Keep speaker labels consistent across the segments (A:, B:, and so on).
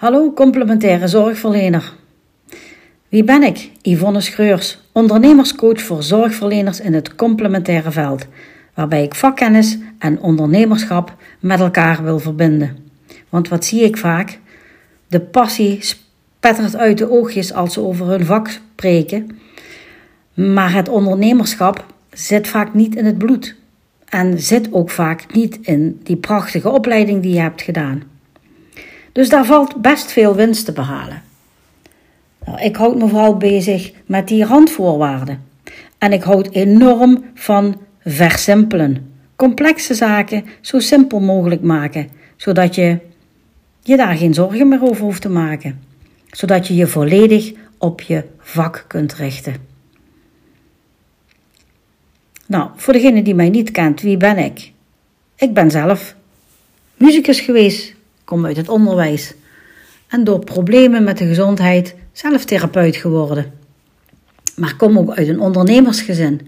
A: Hallo complementaire zorgverlener. Wie ben ik? Yvonne Schreurs, ondernemerscoach voor zorgverleners in het complementaire veld, waarbij ik vakkennis en ondernemerschap met elkaar wil verbinden. Want wat zie ik vaak? De passie spettert uit de oogjes als ze over hun vak spreken, maar het ondernemerschap zit vaak niet in het bloed en zit ook vaak niet in die prachtige opleiding die je hebt gedaan. Dus daar valt best veel winst te behalen. Nou, ik houd me vooral bezig met die randvoorwaarden. En ik houd enorm van versimpelen. Complexe zaken zo simpel mogelijk maken, zodat je je daar geen zorgen meer over hoeft te maken. Zodat je je volledig op je vak kunt richten. Nou, voor degene die mij niet kent, wie ben ik? Ik ben zelf muzikus geweest, kom uit het onderwijs en door problemen met de gezondheid zelf therapeut geworden. Maar kom ook uit een ondernemersgezin.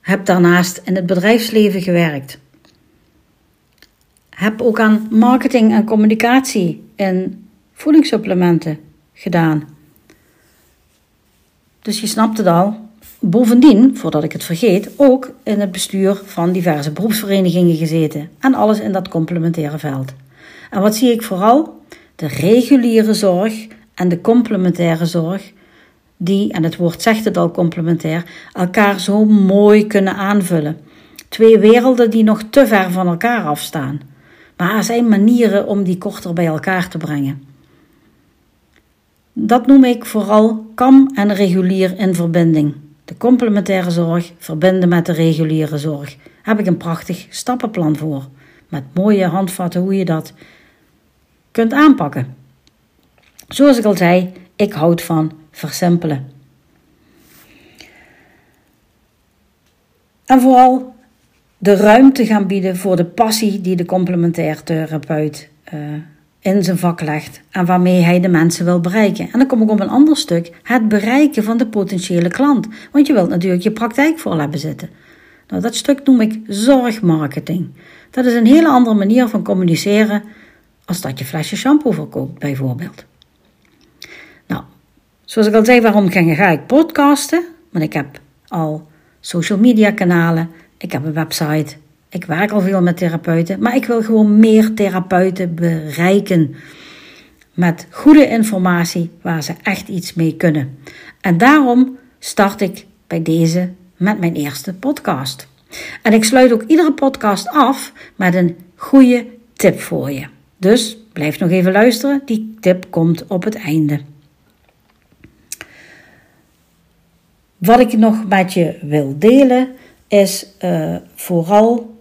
A: Heb daarnaast in het bedrijfsleven gewerkt. Heb ook aan marketing en communicatie en voedingssupplementen gedaan. Dus je snapt het al. Bovendien, voordat ik het vergeet, ook in het bestuur van diverse beroepsverenigingen gezeten. En alles in dat complementaire veld. En wat zie ik vooral? De reguliere zorg en de complementaire zorg, die, en het woord zegt het al complementair, elkaar zo mooi kunnen aanvullen. Twee werelden die nog te ver van elkaar afstaan. Maar er zijn manieren om die korter bij elkaar te brengen. Dat noem ik vooral kam en regulier in verbinding. De complementaire zorg verbinden met de reguliere zorg. Heb ik een prachtig stappenplan voor. Met mooie handvatten hoe je dat kunt aanpakken. Zoals ik al zei, ik houd van versimpelen. En vooral de ruimte gaan bieden voor de passie die de complementair therapeut uh, in zijn vak legt en waarmee hij de mensen wil bereiken. En dan kom ik op een ander stuk, het bereiken van de potentiële klant. Want je wilt natuurlijk je praktijk vol hebben zitten. Nou, dat stuk noem ik zorgmarketing. Dat is een hele andere manier van communiceren als dat je flesje shampoo verkoopt, bijvoorbeeld. Nou, zoals ik al zei, waarom ga ik podcasten? Want ik heb al social media kanalen, ik heb een website, ik werk al veel met therapeuten, maar ik wil gewoon meer therapeuten bereiken met goede informatie waar ze echt iets mee kunnen. En daarom start ik bij deze met mijn eerste podcast. En ik sluit ook iedere podcast af met een goede tip voor je. Dus blijf nog even luisteren, die tip komt op het einde. Wat ik nog met je wil delen is uh, vooral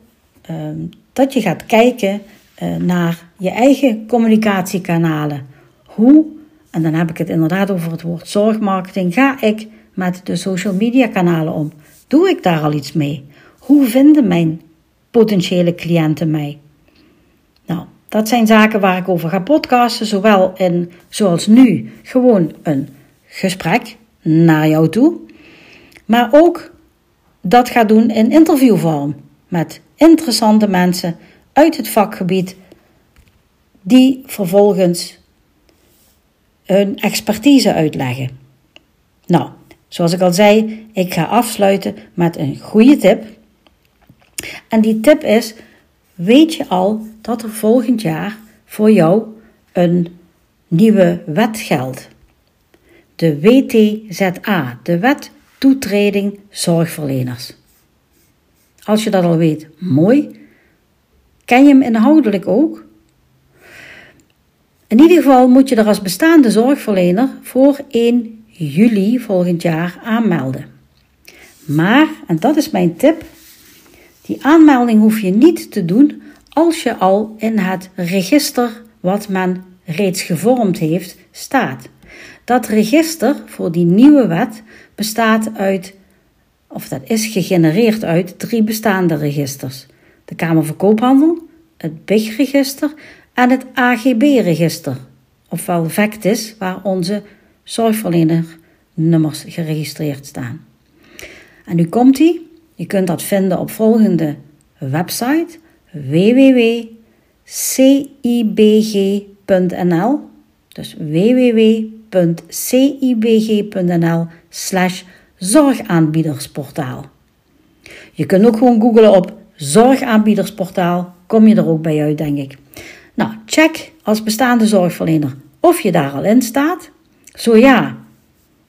A: Ehm, dat je gaat kijken uh, naar je eigen communicatiekanalen. Hoe, en dan heb ik het inderdaad over het woord zorgmarketing, ga ik met de social media kanalen om? Doe ik daar al iets mee? Hoe vinden mijn potentiële cliënten mij? Nou, dat zijn zaken waar ik over ga podcasten, zowel in, zoals nu, gewoon een gesprek naar jou toe, maar ook dat ga doen in interviewvorm met interessante mensen uit het vakgebied die vervolgens hun expertise uitleggen. Nou, zoals ik al zei, ik ga afsluiten met een goede tip. En die tip is: weet je al dat er volgend jaar voor jou een nieuwe wet geldt? De WTZA, de Wet Toetreding Zorgverleners. Als je dat al weet, mooi. Ken je hem inhoudelijk ook? In ieder geval moet je er als bestaande zorgverlener voor 1 juli volgend jaar aanmelden. Maar, en dat is mijn tip, die aanmelding hoef je niet te doen als je al in het register wat men reeds gevormd heeft staat. Dat register voor die nieuwe wet bestaat uit of dat is gegenereerd uit drie bestaande registers: de Kamer van Koophandel, het BIG-register en het AGB-register, ofwel VECTIS, waar onze zorgverlenernummers geregistreerd staan. En nu komt die. Je kunt dat vinden op volgende website www.cibg.nl cibg.nl, dus www.cibg.nl slash zorgaanbiedersportaal. Je kunt ook gewoon googlen op zorgaanbiedersportaal, kom je er ook bij uit, denk ik. Nou, check als bestaande zorgverlener of je daar al in staat. Zo ja,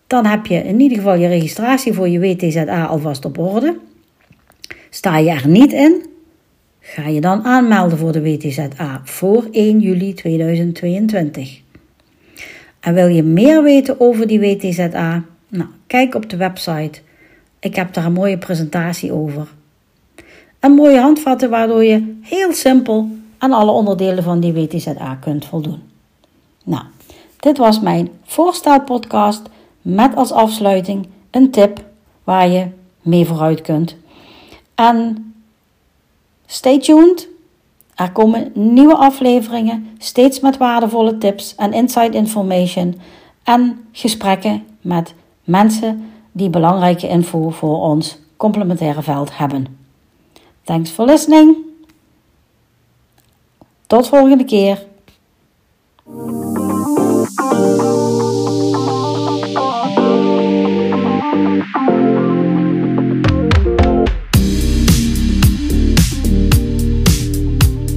A: dan heb je in ieder geval je registratie voor je WTZA alvast op orde. Sta je er niet in, ga je dan aanmelden voor de WTZA voor 1 juli 2022. En wil je meer weten over die WTZA? Nou, kijk op de website. Ik heb daar een mooie presentatie over. En mooie handvatten waardoor je heel simpel aan alle onderdelen van die WTZA kunt voldoen. Nou, dit was mijn voorstelpodcast met als afsluiting een tip waar je mee vooruit kunt. En stay tuned. Er komen nieuwe afleveringen, steeds met waardevolle tips en inside information en gesprekken met mensen die belangrijke info voor ons complementaire veld hebben. Thanks for listening. Tot volgende keer.